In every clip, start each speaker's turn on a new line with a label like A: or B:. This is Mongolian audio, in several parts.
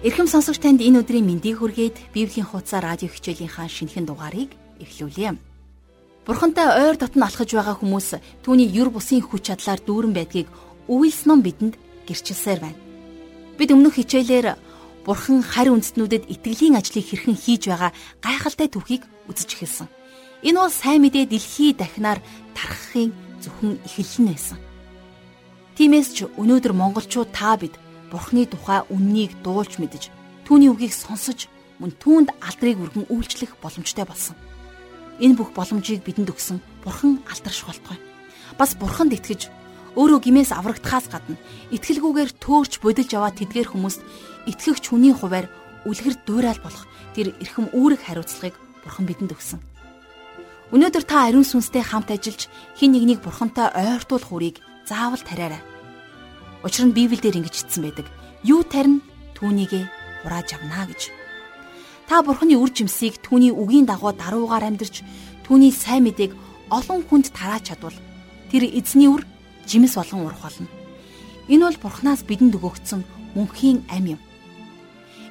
A: Эрхэм сонсогч танд энэ өдрийн мэндийг хүргээд Библийн хуудас радио хичээлийнхаа шинэхэн дугаарыг эхлүүлье. Бурхантай ойр дотн алхаж байгаа хүмүүс түүний юр бусын хүч чадлаар дүүрэн байдгийг үйлс ном бидэнд гэрчилсээр байна. Бид өмнөх хичээлээр Бурхан харь үндэстнүүдэд итгэлийн ажлыг хэрхэн хийж байгаа гайхалтай түүхийг үзэж эхэлсэн. Энэ бол сайн мэдээ дэлхий дахинаар тархахын зөвхөн эхлэл нь байсан. Тиймээс ч өнөөдөр монголчууд та бид Бурхны тухай үннийг дуулж мэдж түүний үгийг сонсож мөн түүнд алдрыг өргөн үйлчлэх боломжтой болсон. Энэ бүх боломжийг бидэнд өгсөн Бурхан алдарш болтугай. Бас Бурханд итгэж өөрөө гимээс аврагдахаас гадна итгэлгүйгээр төөрч бодилж аваа тэдгээр хүмүүст итгэгч хүний хуваар үлгэр дуурал болох тэр эрхэм үүрэг хариуцлагыг Бурхан бидэнд өгсөн. Өнөөдөр та ариун сүнстэй хамт ажиллаж хин нэгнийг Бурхантай ойртуулах үрийг заавал тариарай. Учир нь Библиэлд ингэж хэлсэн байдаг. Юу тарина түүнийгээ хурааж авна гэж. Та Бурхны үр жимсийг түүний үгийн дагуу даруугаар амьдарч түүний сайн мэдээг олон хүнд тарааж чадвал тэр эзний үр жимс болгон урах болно. Энэ бол Бурханаас бидэнд өгөгдсөн мөнхийн ам юм.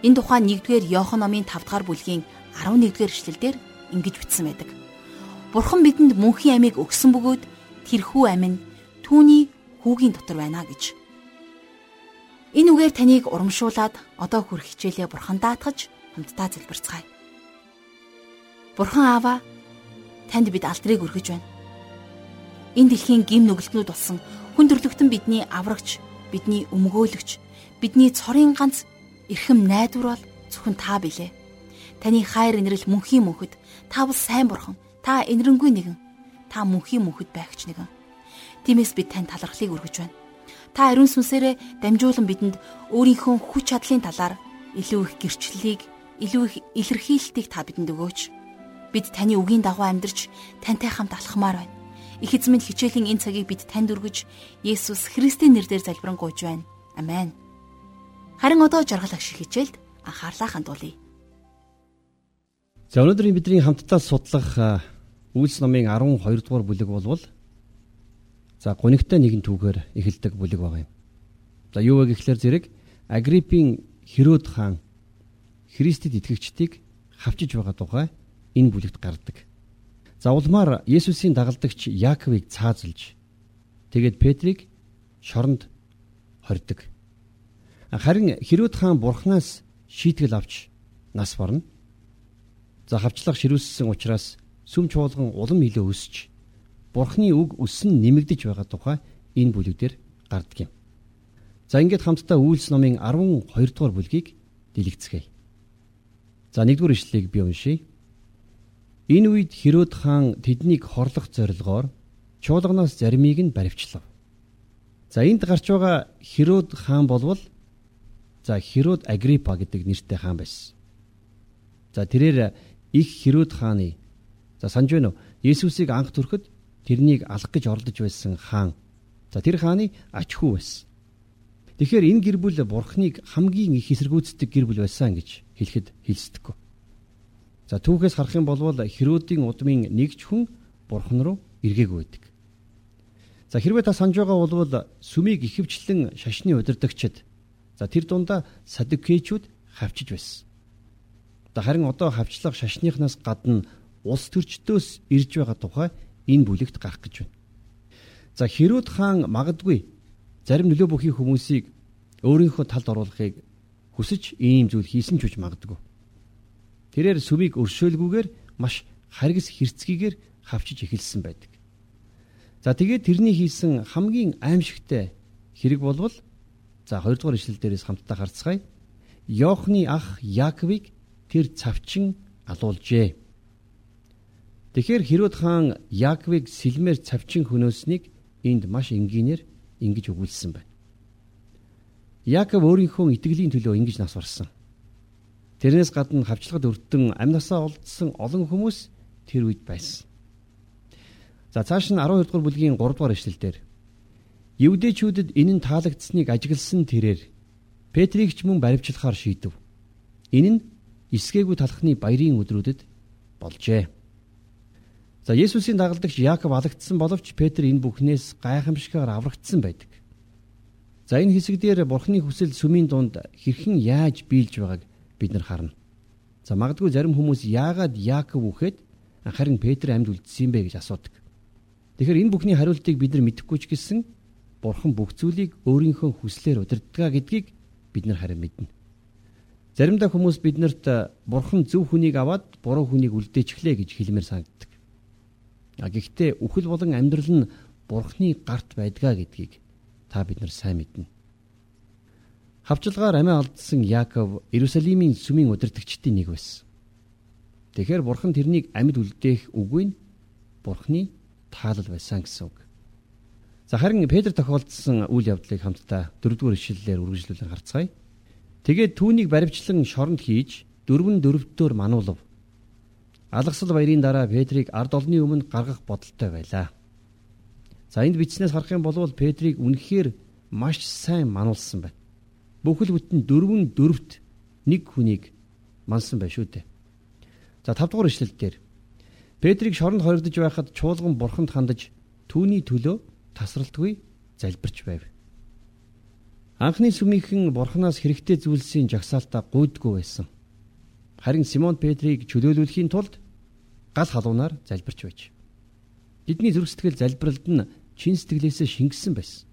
A: Энэ тухай 1-р Иохан номын 5 дахь бүлгийн 11-р эшлэлдэр ингэж бичсэн байдаг. Бурхан бидэнд мөнхийн амийг өгсөн бөгөөд тэрхүү ам нь түүний хүүгийн дотор байна гэж. Энэ үгээр таныг урамшуулад одоо хүрх хичээлээ бурхан даатгаж хамтдаа залбирцгаая. Бурхан аава танд бид алдрыг өргөж байна. Энэ дэлхийн гим нүгэлтнүүд болсон хүн төрлөختөн бидний аврагч, бидний өмгөөлөгч, бидний цорын ганц эрхэм найдвар бол зөвхөн та билээ. Таны хайр инрэл мөнхийн мөнхөд та бол сайн бурхан, та инрэнгүй нэгэн, та мөнхийн мөнхөд байгч нэгэн. Тиймээс бид тань талархлыг өргөж байна Та ариун сүнсээрээ дамжуулан бидэнд өөрийнхөө хүч чадлын талаар илүү их гэрчлэлийг, илүү их илэрхийлэлтийг та бидэнд өгөөч. Бид таны үгийн дагуу амьдарч тантай хамт алхмаар байна. Их эзэмд хичээлийн энэ цагийг бид танд өргөж Есүс Христийн нэрээр залбирanгуйж байна. Амен. Харин одоо жаргал агших хичээлд анхаарлаа хандуулъя.
B: За өнөөдрийн бидний хамтдаа судлах Үйлс номын 12 дугаар бүлэг болвол За гунигтай нэгэн түүхээр эхэлдэг бүлэг байгаа юм. За юу вэ гэхлээр зэрэг Агриппийн Херод хаан Христэд итгэгчдийг хавчиж байгаа тухай энэ бүлэгт гардаг. За улмаар Есүсийн дагалдагч Яаковыг цаазалж тэгээд Петрийг шоронд хордог. Харин Херод хаан бурхнаас шийтгэл авч нас барна. За хавчлах ширүүлсэн учраас сүм чуулган улам илүү өсч Бурхны үг өссөн нэмэгдэж байгаа тухай энэ бүлэгдэр гардаг юм. За ингээд хамтдаа Үйлс номын 12 дугаар бүлгийг дэлгэцгээе. За 1-р ишлэлийг би уншийе. Энэ үед Херод хаан тэднийг хорлох зорилгоор чуулганаас заримыг нь баривчлав. За энд гарч байгаа Херод хаан болвол за Херод Агриппа гэдэг нэртэй хаан байсан. За тэрээр их Херод хааны за санаж байна уу? Есүсийг анх төрөхөд тэрнийг алах гэж оролдож байсан хаан. За тэр хааны ач хүү байсан. Тэгэхээр энэ гэр бүл бурхныг хамгийн их эсэргүүцдэг гэр бүл байсан гэж хэлэхэд хэлсдэггүй. За түүхээс харах юм бол Херодийн удмын нэгч хүн бурхан руу эргээгүй байдаг. За хэрвээ та санаж байгаа бол сүмийг ихэвчлэн шашны удирдагчид за тэр дундаа садукейчүүд хавчиж байсан. Харин одоо хавчлах шашныхнаас гадна улс төрчдөөс ирж байгаа тухай энэ бүлэгт гарах гэж байна. За Хэрод хаан магадгүй зарим нөлөө бүхий хүмүүсийг өөрийнхөө талд оруулахыг хүсэж ийм зүйл хийсэн ч үж магадгүй. Тэрээр сүмийг өршөөлгүйгээр маш харгас хэрцгийгээр хавчиж эхэлсэн байдаг. За тэгээд тэрний хийсэн хамгийн аимшигтай хэрэг болвол за 2 дугаар ишлэл дээрээс хамтдаа харцгаая. Йохны ах Яаковыг тэр цавчин алуулжээ. Тэгэхээр Хэрод хаан Яаковыг сэлмээр цавчин хөнөөснийг энд маш энгийнээр ингэж өгүүлсэн байна. Яаков өөрийнхөө итгэлийн төлөө ингэж нас барсан. Тэрнээс гадна хавчлагад өртөн амнасаа олдсон олон хүмүүс тэр үед байсан. За цааш нь 12 дугаар бүлгийн 3 дугаар эшлэлдэр Евдэчүүдэд энэ нь таалагдсныг ажигласан тэрээр Петрийг ч мөн баривчлахаар шийдэв. Энэ нь эсгээгүй талхны баярын өдрүүдэд болжээ. За Есүсийн дагалдагч Яаков алагдсан боловч Петр энэ бүхнээс гайхамшигтайгаар аврагдсан байдаг. За энэ хэсэг дээр бурхны хүсэл сүмийн дунд хэрхэн яаж биелж байгааг бид нар харна. За магадгүй зарим хүмүүс яагаад Яаков үхэд харин Петр амьд үлдсэн бэ гэж асуудаг. Тэгэхээр энэ бүхний хариултыг бид нар мэдэхгүй ч гэсэн бурхан бүх зүйлийг өөрийнхөө хүслээр удирддаг гэдгийг бид нар харин мэднэ. Заримдаа хүмүүс биднэрт бурхан зөв хүнийг аваад буруу хүнийг үлдээчихлээ гэж хэлмээр санагддаг. Гэхдээ үхэл болон амьдрал нь бурхны гарт байдгаа гэдгийг та бид нар сайн мэднэ. Хавчлагаар амиа алдсан Яаков Иерусалимийн сүмийн удирдагчдын нэг байсан. Тэгэхээр бурхан тэрнийг амьд үлдээх үгүй нь бурхны таалал байсан гэсэн үг. За харин Петр тохиолдсон үйл явдлыг хамтдаа дөрөвдүгээр ишлэлээр үргэлжлүүлэн харцгаая. Тэгээд түүнийг баривчлан шоронд хийж дөрвөн дөрөвдөр мануулав. Алгасал баярын дараа Петрийг ард олны өмнө гаргах бодолтой байлаа. За энд бичснээс харах юм бол Петрийг үнэхээр маш сайн мануулсан байна. Бүхэл бүтэн дөрвөн дөрөвт нэг хүнийг мансан байх шүү дээ. За 5 дугаар ишлэл дээр Петрийг шоронд хоригдож байхад чуулган бурханд хандаж түүний төлөө тасралтгүй залбирч байв. Анхны сүмийнхэн бурханаас хэрэгтэй зүйлсийн жагсаалтаа гуйдгүй байсан. Харин Симон Петрийг чөлөөлүүлэхийн тулд гал халуунаар залбирч байж. Бидний зүрх сэтгэл залбиралд нь чин сэтгэлээсээ шингэсэн байсан.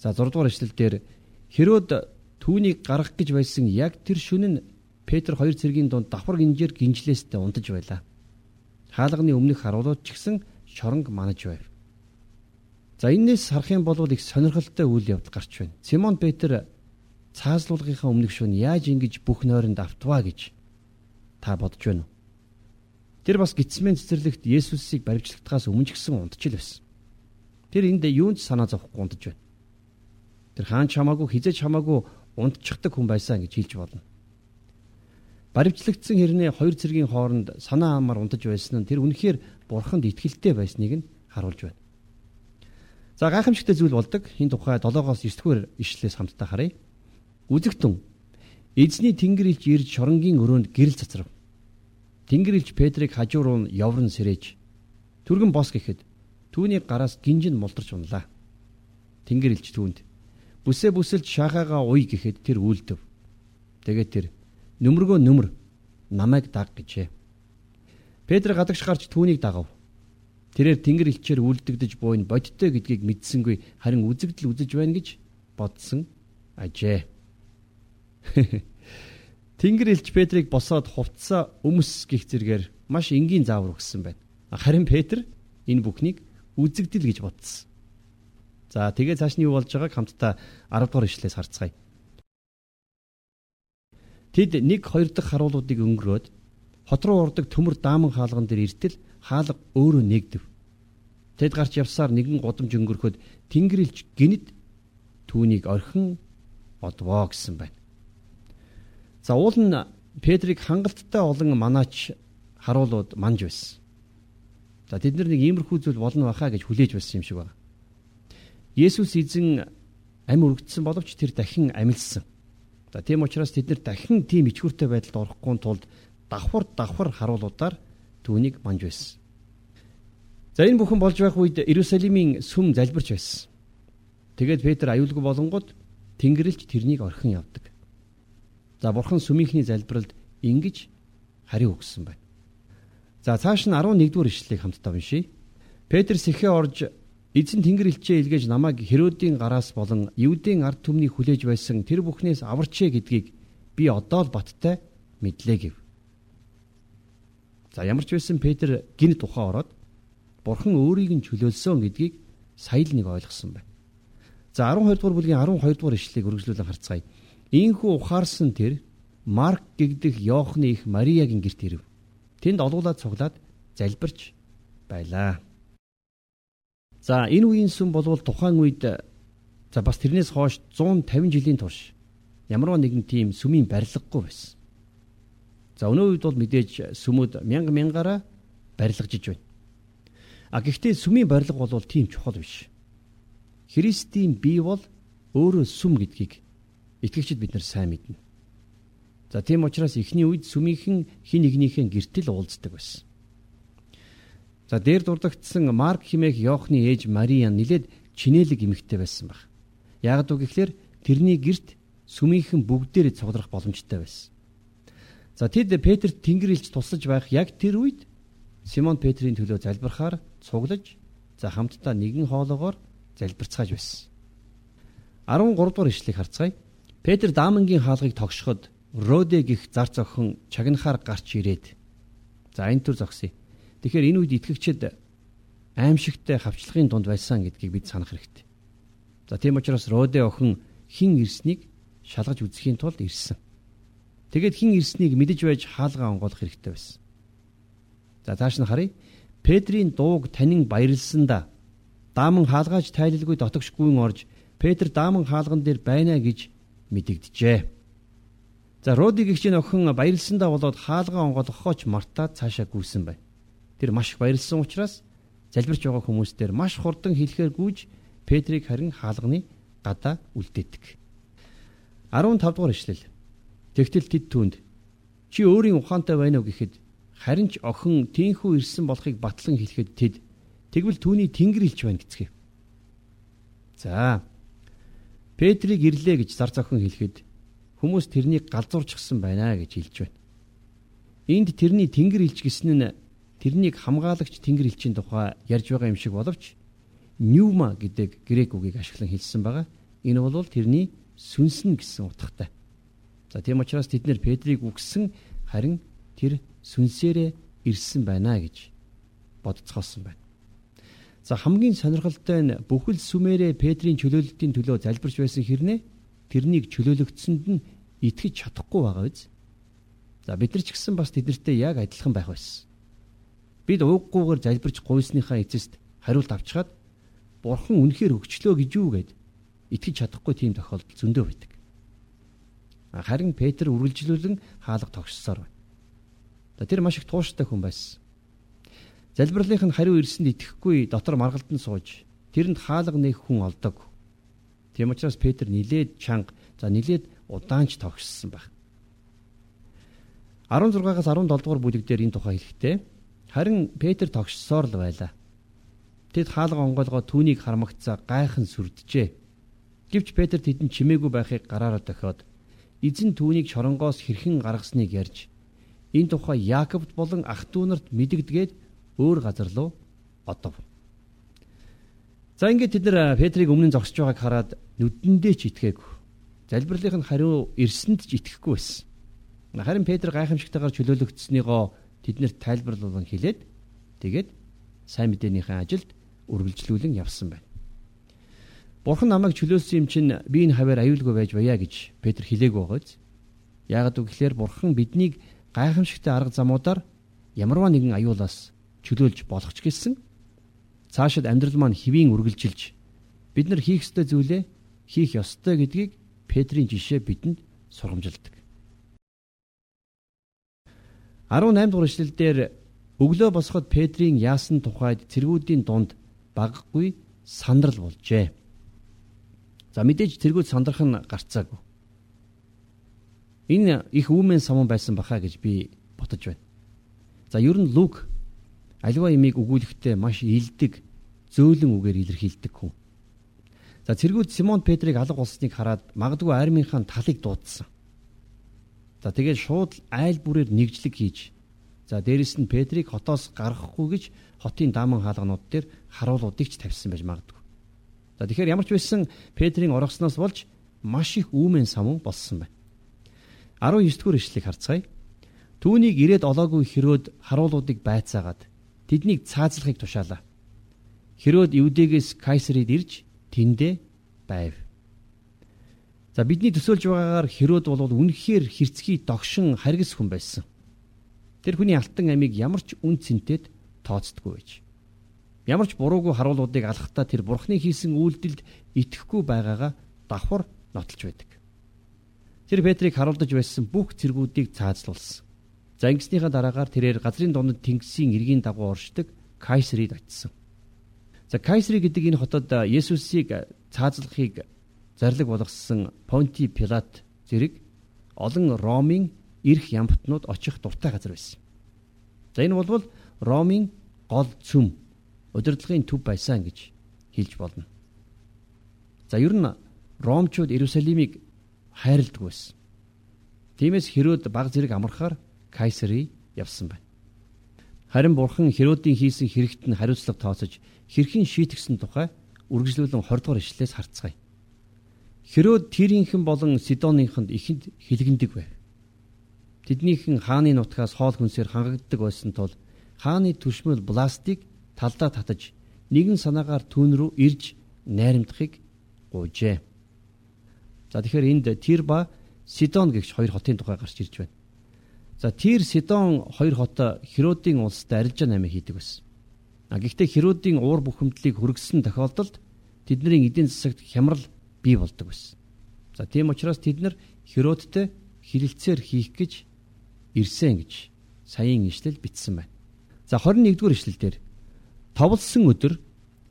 B: За 6 дугаар эшлэлдэр Херод түүнийг гаргах гэж байсан яг тэр шөнө нь Петр хоёр цэргийн дунд давхар гинжээр гинжлээстэй унтаж байлаа хаалганы өмнөх харуулууд ч гэсэн шоронг манаж байв. За энээс харах юм бол их сонирхолтой үйл явдал гарч байна. Симон Петр цаазлуулгынхаа өмнөх шөнө яаж ингэж бүх нойронд автваа гэж та бодож байна уу? Тэр бас гитсмэн цэцэрлэгт Есүсийг баримтлагтахаас өмнө ч гэсэн унтчил байсан. Тэр энд юунд санаа зовхгүй унтж байна. Тэр хаан чамаагүй хизэж чамаагүй унтчихдаг хүн байсан гэж хэлж болно. Баримтлагдсан хэрнээ хоёр цэргийн хооронд санаа амаар унтаж байсан нь тэр үнэхээр бурханд итгэлтэй байсныг нь харуулж байна. За гайхамшигтай зүйл болдог. Энэ тухай 7-оос 9-р ишлэлээс хамтдаа харъя. Үзэгтэн эзний тэнгэр илж ирж шоронгийн өрөөнд гэрэл цацрав. Тэнгэр илж Петрийг хажуу руу явран сэрэж түргэн бос гэхэд түүний гараас гинжин молдорч унлаа. Тэнгэр илж түүнд бүсээ бүсэлж шахаага уй гэхэд тэр үйлдэв. Тэгээд тэр Нөмргөө нөмөр намайг даг гэжээ. Петр гадагш гарч түүнийг дагав. Тэрээр тэнгэр элчээр үлдэгдэж буйн бодтой гэдгийг мэдсэнгүй харин үзэгдэл үзэж байна гэж бодсон ажээ. Тэнгэр элч Петрийг босоод хувцсаа өмс гих зэргээр маш энгийн заавар өгсөн байна. Харин Петр энэ бүхнийг үзэгдэл гэж бодсон. За тэгээ цааш нь юу болж байгааг хамтдаа 10 дугаар ишлээс харцгаая. Тэд нэг хоёр дахь харуулуудыг өнгөрөөд хот руу урдаг төмөр дааман хаалган дээр иртэл хаалга өөрөө нэгдэв. Тэд гарч явсаар нэгэн годомж өнгөрөхөд Тэнгэрлж гинэд түүнийг орхин одвоо гэсэн байна. За уул нь Петрийг хангалттай олон манаач харуулууд манж байсан. За тэд нар нэг иймэрхүү зүйл болно баха гэж хүлээж байсан юм шиг байна. Есүс эзэн амь өргөдсөн боловч тэр дахин амилсан. За тийм учраас тэд нар дахин тийм ичгүүртэй байдалд орохгүй тулд давхар давхар харуулуудаар түүнийг манж байсан. За энэ бүхэн болж байх үед Иерусалимийн сүм залбирч байсан. Тэгээд Петр аюулгүй болонгод Тэнгэрлж тэрнийг орхин явдаг. За бурхан сүмийнхний залбиралд ингэж хариу өгсөн байна. За цааш нь 11 дугаар ишлэлийг хамтдаа уншийе. Петр сэхээ орж Эзэн Тэнгэр элчээ илгээж намайг Херодийн гараас болон Евдийн ард түмнийг хүлээж байсан тэр бүхнээс аварчээ гэдгийг би одоо л баттай мэдлээ гэв. За ямар ч байсан Петр гин тухаа ороод Бурхан өөрийг нь чөлөөлсөн гэдгийг сая л нэг ойлгосон байна. За 12 дугаар бүлгийн 12 дугаар ишлэгийг үргэлжлүүлэн харцгаая. Ийхүү ухаарсан тэр Марк гэгдэх Йоохны их Мариягийн герт ирэв. Тэнд олуулаад цуглаад залбирч байлаа. За энэ үеийн сүм болвол тухайн үед за бас тэрнээс хойш 150 жилийн турш ямарваа нэгэн тийм сүмийн барилгагүй байсан. За өнөө үед бол мэдээж сүмүүд мянга мянгаараа барилгажиж байна. А гэхдээ сүмийн барилга бол тийм чухал биш. Христийн бие бол өөрөө сүм гэдгийг итгэгчид бид нар сайн мэднэ. За тийм учраас эхний үед сүмийнхэн хин нэгнийхээ гэртэл уулздаг байсан. За дээр дурдгдсан Марк химээх Йоохны ээж Мария нилээд чинэлэг эмэгтэй байсан баг. Яг үг гэхлээр тэрний герт сүмийнхэн бүгдээр цуглах боломжтой байсан. За тэд Петрт тэнгэр илж тусаж байх яг тэр үед Симон Петрийн төлөө залбирахаар цуглаж за хамтдаа нэгэн хоолоогоор залбирцгааж байсан. 13 дугаар ишлэгийг харцгаая. Петр даамангийн хаалгыг тогшоход Роде гих зар зохин чагнахаар гарч ирээд за энэ төр зогсъё. Тэгэхээр энэ үед итгэгчид аимшигтай хавчлагын дунд байсан гэдгийг бид санах хэрэгтэй. За тийм учраас Роде охин хин ирснийг шалгаж үзэхийн тулд ирсэн. Тэгэд хин ирснийг мэдэж байж хаалгаа онгоолох хэрэгтэй байсан. За тааш нь харъя. Петрийн дууг танин баярлсандаа дааман хаалгааж тайлалгүй дотогшгүй орж Петр дааман хаалган дээр байна гэж мэдэгджээ. За Роди гихчийн охин баярлсандаа болоод хаалгаа онгоолгохооч мартаад цаашаа гүйсэн байна. Тэр маш их баярлсан учраас залбирч байгаа хүмүүстээр маш хурдан хэлэхээр гүйж Петрийг харин хаалганы гадаа үлдээдэг. 15 дугаар ишлэл. Тэгтэл тэд түнд чи өөрийн ухаантай байна уу гэхэд харин ч охин тийхүү ирсэн болохыг батлан хэлэхэд тэд тэгвэл түүний тэнгэр илч байна гэцгээв. За. Петрийг ирлээ гэж зар зохин хэлэхэд хүмүүс тэрнийг галзуурчихсан байна гэж хэлж байна. Энд тэрний тэнгэр илч гэсэн нь тэрнийг хамгаалагч тэнгэр элчийн тухай ярьж байгаа юм шиг боловч пневма гэдэг грек үгийг ашиглан хэлсэн байгаа. Энэ бол тэрний сүнсэн гэсэн утгатай. За тийм учраас тэд нэр Петрийг үгсэн харин тэр сүнсээрээ ирсэн байна гэж бодцгоосон байна. За хамгийн сонирхолтой нь бүхэл сүмээрээ Петрийн чөлөөлөлтийн төлөө залбирч байсан хэрнээ тэрнийг чөлөөлөгдсөнд нь итгэж чадахгүй байгаа биз. За бид нар ч гэсэн бас тэднэртэй яг адилхан байх байсан. Бид ууггүйгээр залбирч гуйсныхаа эцэст хариулт авчгаад Бурхан үнэхээр өгчлөө гэж юу гэд итгэж чадахгүй тийм тохиолдол зөндөө байдаг. Харин Петр үргэлжлүүлэн хаалга тогшсоор байна. Тэр маш их тууштай хүн байсан. Залбирлынх нь хариу ирсэнд итгэхгүй дотор маргалдан сууж тэрэнд хаалга нээх хүн олдог. Тийм учраас Петр нилээд чанга за нилээд удаанч тогшсон байх. 16-аас 17 дугаар бүлэг дээр энэ тухай хэлэхдээ харин Петр тогшсоор л байлаа. Тэд хаалга онгойлгоо түүнийг хармагцаа гайхан сүрдэжээ. Гэвч Петр тэдэнд чимээгүй байхыг гараараа дохиод эзэн түүнийг шоронгоос хэрхэн гаргасныг ярьж энэ тухай Яаковд болон ах トゥ нарт мэдэгдгээд өөр газар руу одов. За ингээд тэд нар Петрийг өмнө нь зогсож байгааг хараад нүдэндээ ч итгээгүй. Залбирлынх нь хариу ирсэнд ч итгэхгүй байсан. Харин Петр гайхамшигтайгаар чөлөөлөгдснөөгөө тэднэрт тайлбарлуулан хэлээд тэгээд сайн мэдээнийхээ ажилд үргэлжлүүлэн явсан байна. Бурхан намайг чөлөөлсөн юм чинь би энэ хаваар аюулгүй байж баяа гэж Петр хэлээгүй байгааз. Яагад үгээр Бурхан биднийг гайхамшигтай арга замуудаар ямарваа нэгэн аюулаас чөлөөлж болох ч гэсэн цаашид амьдрал маань хэвийн үргэлжилж бид нар хийх ёстой зүйлээ хийх ёстой гэдгийг Петрийн жишээ бидэнд сургамжилдаг. 18 дугаар эшлэлдэр өглөө босоход Петрийн яасан тухайд цэргүүдийн дунд баггүй сандрал болжээ. За мэдээж тэргүүл сандрах нь гарцаагүй. Энэ их үүмэн самун байсан баха гэж би ботож байна. За ер нь Лук альва имийг өгүүлэхдээ маш илдэг, зөөлөн үгээр илэрхийлдэг хүн. За цэргүүд Симон Петрийг алга болсныг хараад магадгүй армийнхаа талыг дуудсан. За тэгээд шууд айл бүрээр нэгжлэг хийж за дээрэс нь Петрийг хотоос гаргахгүй гэж хотын дааман хаалганууд дээр харуулуудыг ч тавьсан байж магадгүй. За тэгэхээр ямар ч байсан Петрийн оргосноос болж маш их үүмэн самун болсон байна. 19 дугаар ишлэгийг харцгаая. Түүнийг ирээд олоогүй хөрөөд харуулуудыг байцаагаад тэднийг цаазлахыг тушаалаа. Херод Евдэгээс Кайсарид ирж тэндэ байв. За бидний төсөөлж байгаагаар Херод бол үнэхээр хэрцгий догшин харгас хүн байсан. Тэр хүний алтан амийг ямар ч үн цэнтэд тооцдгүй байж. Ямар ч буруугүй харуулуудыг алхахтаа тэр бурхны хийсэн үйлдэлд итгэхгүй байгаагаа давхар нотолж байдаг. Тэр Петрийг харуулдаж байсан бүх зэргүүдийг цаазлуулсан. За ингэснийхаа дараагаар тэрээр газрын дундад тэнгисийн иргэний дагуу оршдог Кайсерид очисон. За Кайсери гэдэг энэ хотод Есүсийг цаазлахыг зарлаг болгосон Понти Пилат зэрэг олон Ромын эрх ямбтнууд очих дуртай газар байсан. За энэ болвол Ромын гол цөм удирдлагын төв байсан гэж хэлж болно. За ер нь Ромчууд Иерусалимыг хайрладаг байсан. Тиймээс Херод баг зэрэг амархаар Кайсари явсан байна. Харин бурхан Херодийн хийсэн хэрэгт нь хариуцлага тооцож хэрхэн шийтгсэн тухай үргэлжлүүлэн 20 дугаар ишлээс харцгаая. Херод Тирийнхэн болон Сидоныхонд ихэнд хилэгэндэг байв. Тэднийхэн хааны нутгаас хоол хүнсээр хангагддаг байсан тул хааны түшмэл бластик талдаа татаж нэгэн санаагаар түүн рүү ирж найрамдахыг гуйжээ. За тэгэхээр энд Тир ба Сидон гэгч хоёр хотын тухай гарч ирж байна. За Тир Сидон хоёр хот Херодийн улсад арилжаа намыг хийдэг байсан. А гэхдээ Херодийн уур бухимдлыг хүргэсэн тохиолдолд тэдний эдийн засагт хямрал бий болдог байсан. За тийм учраас тэд нар Херодтэй хилэлцээр хийх гэж ирсэн гэж саяын ишлэл бичсэн байна. За 21-р ишлэлдэр товлсон өдөр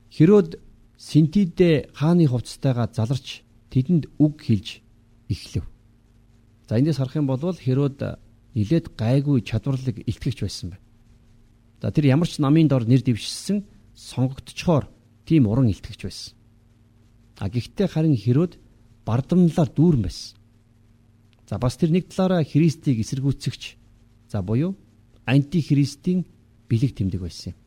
B: Херод Синтидэ хааны хувцастайгаа заларч тэдэнд үг хэлж эхлэв. За эндээс харах юм бол Херод нилээд гайгүй чадварлаг илтгэгч байсан байна. За тэр ямар ч намын дор нэр дэвшсэн сонгогдчоор тийм уран илтгэгч байсан. А гэхдээ харин Херод бардамналаар дүүрэн байсан. За бас тэр нэг талаараа Христийг эсэргүүцэгч за буюу анти Христийн бэлэг тэмдэг байсан юм.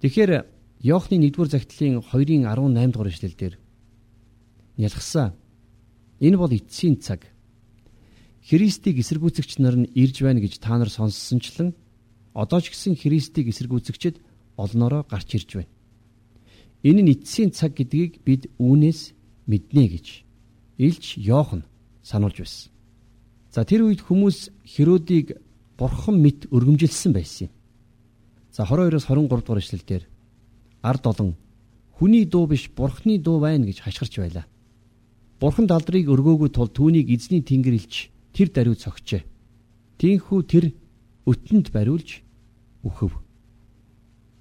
B: Тэгэхээр Иохны 1-р загтлын 2-ын 18 дугаар эшлэлдэр ялгсан. Энэ бол эцсийн цаг Христийг эсэргүүцэгч нар нь ирж байна гэж та нар сонссончлан одоо ч гэсэн Христийг эсэргүүцэгчд олноороо гарч ирж байна. Энэ нь эцсийн цаг гэдгийг бид үүнээс мэднэ гэж Илч Йохан сануулж байсан. За тэр үед хүмүүс Херодийг бурхан мэд өргөмжилсэн байсан юм. За 22-оос 23 дугаар эшлэлдэр ард олон хүний дуу биш бурхны дуу байна гэж хашгирч байлаа. Бурхан далдрыг өргөөгүй тул түүнийг эзний тэнгэр илч тэр даруй цогчээ. Тинхүү тэр өтөнд бариулж өөхөв.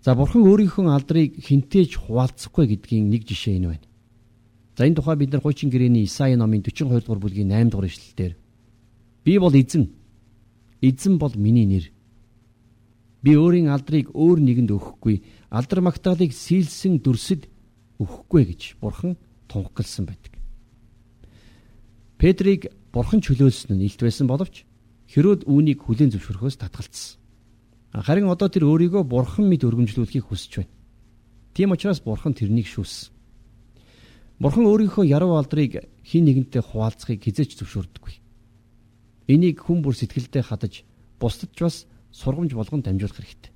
B: За бурхан өөрийнхөө алдрыг хинтээж хуваалцахгүй гэдгийн нэг жишээ энэ байна. За энэ тухай бид нар хуучин гэрээний Исаи номын 42 дугаар бүлгийн 8 дугаар ишлэлдэр би бол эзэн эзэн бол миний нэр. Би өөрийн алдрыг өөр нэгэнд өгөхгүй, алдар магтаалыг сийлсэн дүрсэд өгөхгүй гэж бурхан тунхагласан байдаг. Петрийг бурхан чөлөөлсөн нь илт байсан боловч Херод үүнийг хүлээн зөвшөөрөхөөс татгалцсан. Харин одоо тэр өөрийгөө бурхан мэд өргөмжлүүлэхийг хүсэж байна. Тийм учраас бурхан тэрнийг шүүссэн. Бурхан өөрийнхөө яруу алдрыг хин нэгэнтэй хуваалцахыг хизээч зөвшөөрдөггүй. Энийг хүн бүр сэтгэлдээ хадаж бусдад ч бас сургамж болгон дамжуулах хэрэгтэй.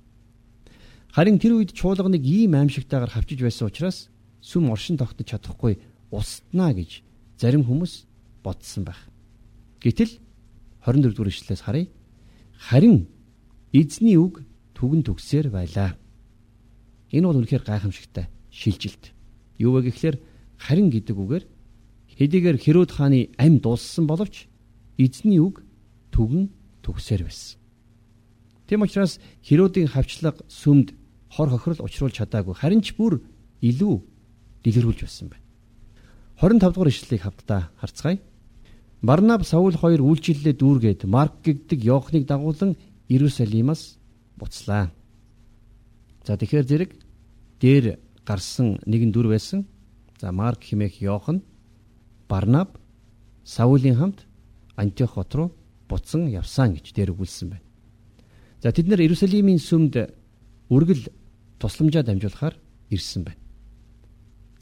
B: Харин тэр үед чуулганыг ийм аимшигтайгаар хавчиж байсан учраас сүм оршин тогтож чадахгүй устнаа гэж зарим хүмүүс бодсон байх. Гэтэл 24 дугаар ишлээс харъя. Харин эзний үг түгэн төгсөөр байлаа. Энэ бол үнэхээр гайхамшигтай шилжилт. Юу вэ гэхээр харин гэдэг үгээр хэдийгээр Херод хааны ам дууссан боловч эзний үг түгэн төгсөөр байсан. Тэм учраас Херодын хавчлага сүмд хор хохирол учруулж чадаагүй харин ч бүр илүү дэлгэрүүлж байсан байна. 25 дугаар ишлэлийг хавтдаа харцгаая. Барнаб Саул хоёр үйлчлэлээ дүүргээд Марк гэгдэг Йоханыг дагуулan Иерусалимаас буцлаа. За тэгэхээр зэрэг дээр гарсан нэгэн дүр байсан. За Марк химээх Йохан Барнаб Саулийн хамт Антиох хот руу буцан явсан гэж дээр өгүүлсэн байна. За тэд нэр Иерусалимийн сүмд үргэл тусламжаа дамжуулахаар ирсэн байна.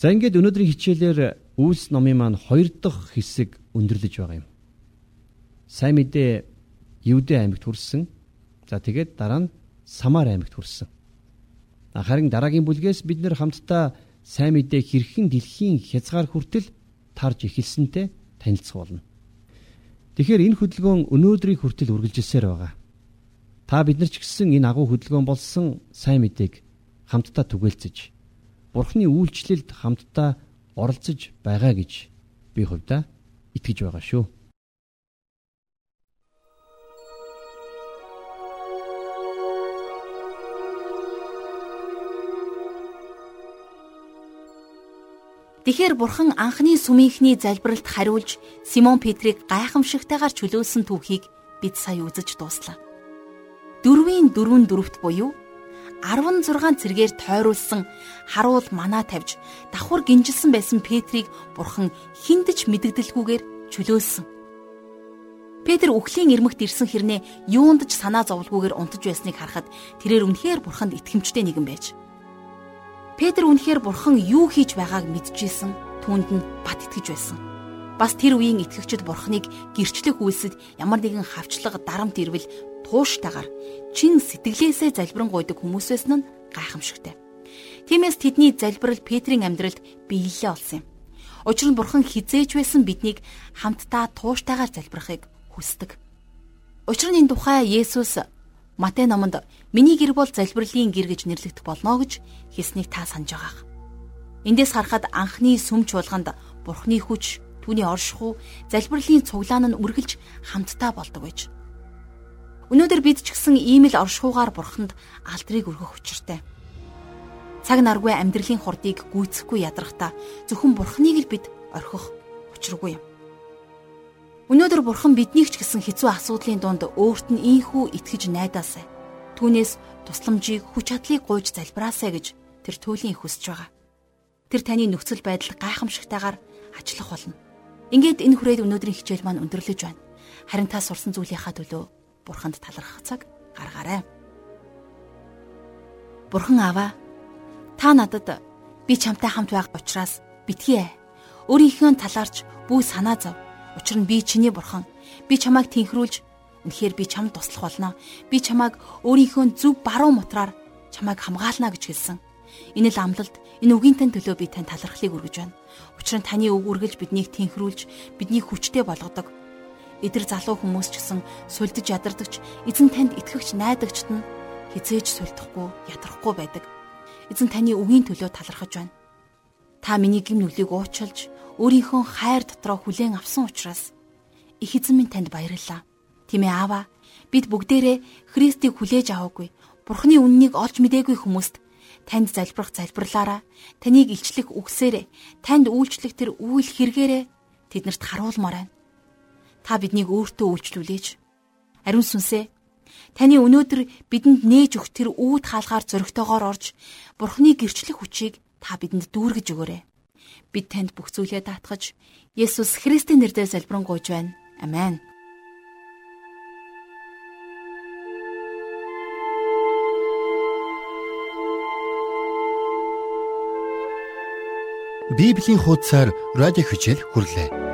B: За ингээд өнөөдрийн хичээлээр Үйлс номын маань хоёр дахь хэсэг өндөрлөж байгаа юм. Сайн мэдээ Юудэ аймагт хүрсэн. За тэгээд дараа нь Самар аймагт хүрсэн. Харин дараагийн бүлгээс бид нэр хамтдаа сайн мэдээ хэрхэн дэлхийн хязгаар хүртэл тарж эхэлсэнтэй танилцах болно. Тэгэхээр энэ хөдөлгөөн өнөөдрийг хүртэл үргэлжилсээр байгаа. Та бид нар ч гэсэн энэ агуу хөдөлгөөн болсон сайн мэдээг хамтдаа түгээлцэж Бурхны үйлчлэлд хамтдаа оролцож байгаа гэж би хувьдаа итгэж байгаа шүү.
A: Тэгэхэр бурхан анхны сүмийнхний залбиралд хариулж Симон Петрийг гайхамшигтайгаар чөлөөлсөн түүхийг бид сая үзэж дууслаа. Дөрвийн дөрвөн дөрөвт буюу 16 цэргээр тойруулсан харуул манаа тавьж давхар гинжилсэн байсан Петрийг бурхан хиндэж мэдэгдэлгүйгээр чөлөөлсөн. Петр үхлийн ирмэгт ирсэн хэрнээ юунд ч санаа зовлгүйгээр унтаж байсныг харахад тэрээр үнэхээр бурханд итгэмжтэй нэгэн байж. Петр үнэхээр бурхан юу хийж байгааг мэдчихсэн түүнд нь бат итгэж байсан. Бас тэр үеийн итгэгчид бурханыг гэрчлэх үйлсэд ямар нэгэн хавчлага дарамт ирвэл тууштайгаар чин сэтгэлээсээ залбирanгуйдаг хүмүүс байсан нь гайхамшигтай. Тиймээс тэдний залбирал Петрийн амьдралд биелэлээ олсон юм. Учир нь бурхан хизээж байсан биднийг хамтдаа тууштайгаар залбирахыг хүсдэг. Учир нь энэ тухай Есүс Матай номонд миний гэр бол залбирлын гэр гэж нэрлэгдэх болно гэж хэлснийг та санаж байгаах. Эндээс харахад анхны сүм чуулганд Бурхны хүч, түүний оршихуй, залбирлын цуглаан нь үргэлж хамтдаа болдог байж. Өнөөдөр бид ч гэсэн ийм л оршихуугаар Бурханд алдрыг өргөх учиртай. Цаг наргүй амьдралын хурдыг гүйцэхгүй ядрахдаа зөвхөн Бурхныг л бид орхих учиргүй юм. Өнөөдөр Бурхан биднийг ч гэсэн хэцүү асуудлын дунд өөрт нь ийхүү итгэж найдаасай. Түүнээс тусламжийг хүч чадлыг гуйж залбираасай гэж тэр туйлын хүсэж байгаа. Тэр таны нөхцөл байдал гайхамшигтайгаар ажиллах болно. Ингээд энэ хүрээд өнөөдрийн хичээл маань өндөрлөж байна. Харин та сурсан зүйлийнхаа төлөө Бурханд талархах цаг гаргаарай. Бурхан аваа та надад би чамтай хамт байх учраас битгий. Өөрийнхөө талаарч бүү санаа зов. Учир нь би чиний бурхан. Би чамайг тэнхрүүлж үнэхээр би чамд туслах болно. Би чамайг өөрийнхөө зөв баруун мутраар чамайг хамгаална гэж хэлсэн. Энэ л амлалт Энэ үгийн тань төлөө би тань талархлыг өргөж байна. Учир нь таны үг үргэлж биднийг тэнхрүүлж, биднийг хүчтэй болгодог. Эдэр залуу хүмүүс ч гэсэн сүлдэж ядардагч, эзэн танд итгэгч найдагчд нь хизээж сүлдэхгүй, ядрахгүй байдаг. Эзэн таны үгийн төлөө талархаж байна. Та миний гим нүглийг уучлж, өөрийнхөө хайр дотроо хүлээн авсан учраас их эзэн минь танд баярлалаа. Тимээ аава, бид бүгдээрээ Христийг хүлээж аваагүй. Бурхны үннийг олж мдээгүй хүмүүст танд залбирах залбирлаараа таныг илчлэх үгсээрээ танд үйлчлэх тэр үйл хэрэгээрээ тэднэрт харуулмаар байна. Та биднийг өөртөө үйлчлүүлээч. Ариун сүнсээ таны өнөөдөр бидэнд нээж өгөх тэр үүд хаалгаар зөрөгтэйгоор орж Бурхны гэрчлэх хүчийг та бидэнд дүүргэж өгөөрэй. Бид танд бүх зүйлээ даатгаж Есүс Христийн нэрээр залбирanгуйж байна. Амен.
C: Библийн хуудасаар радио хичээл хүрлээ.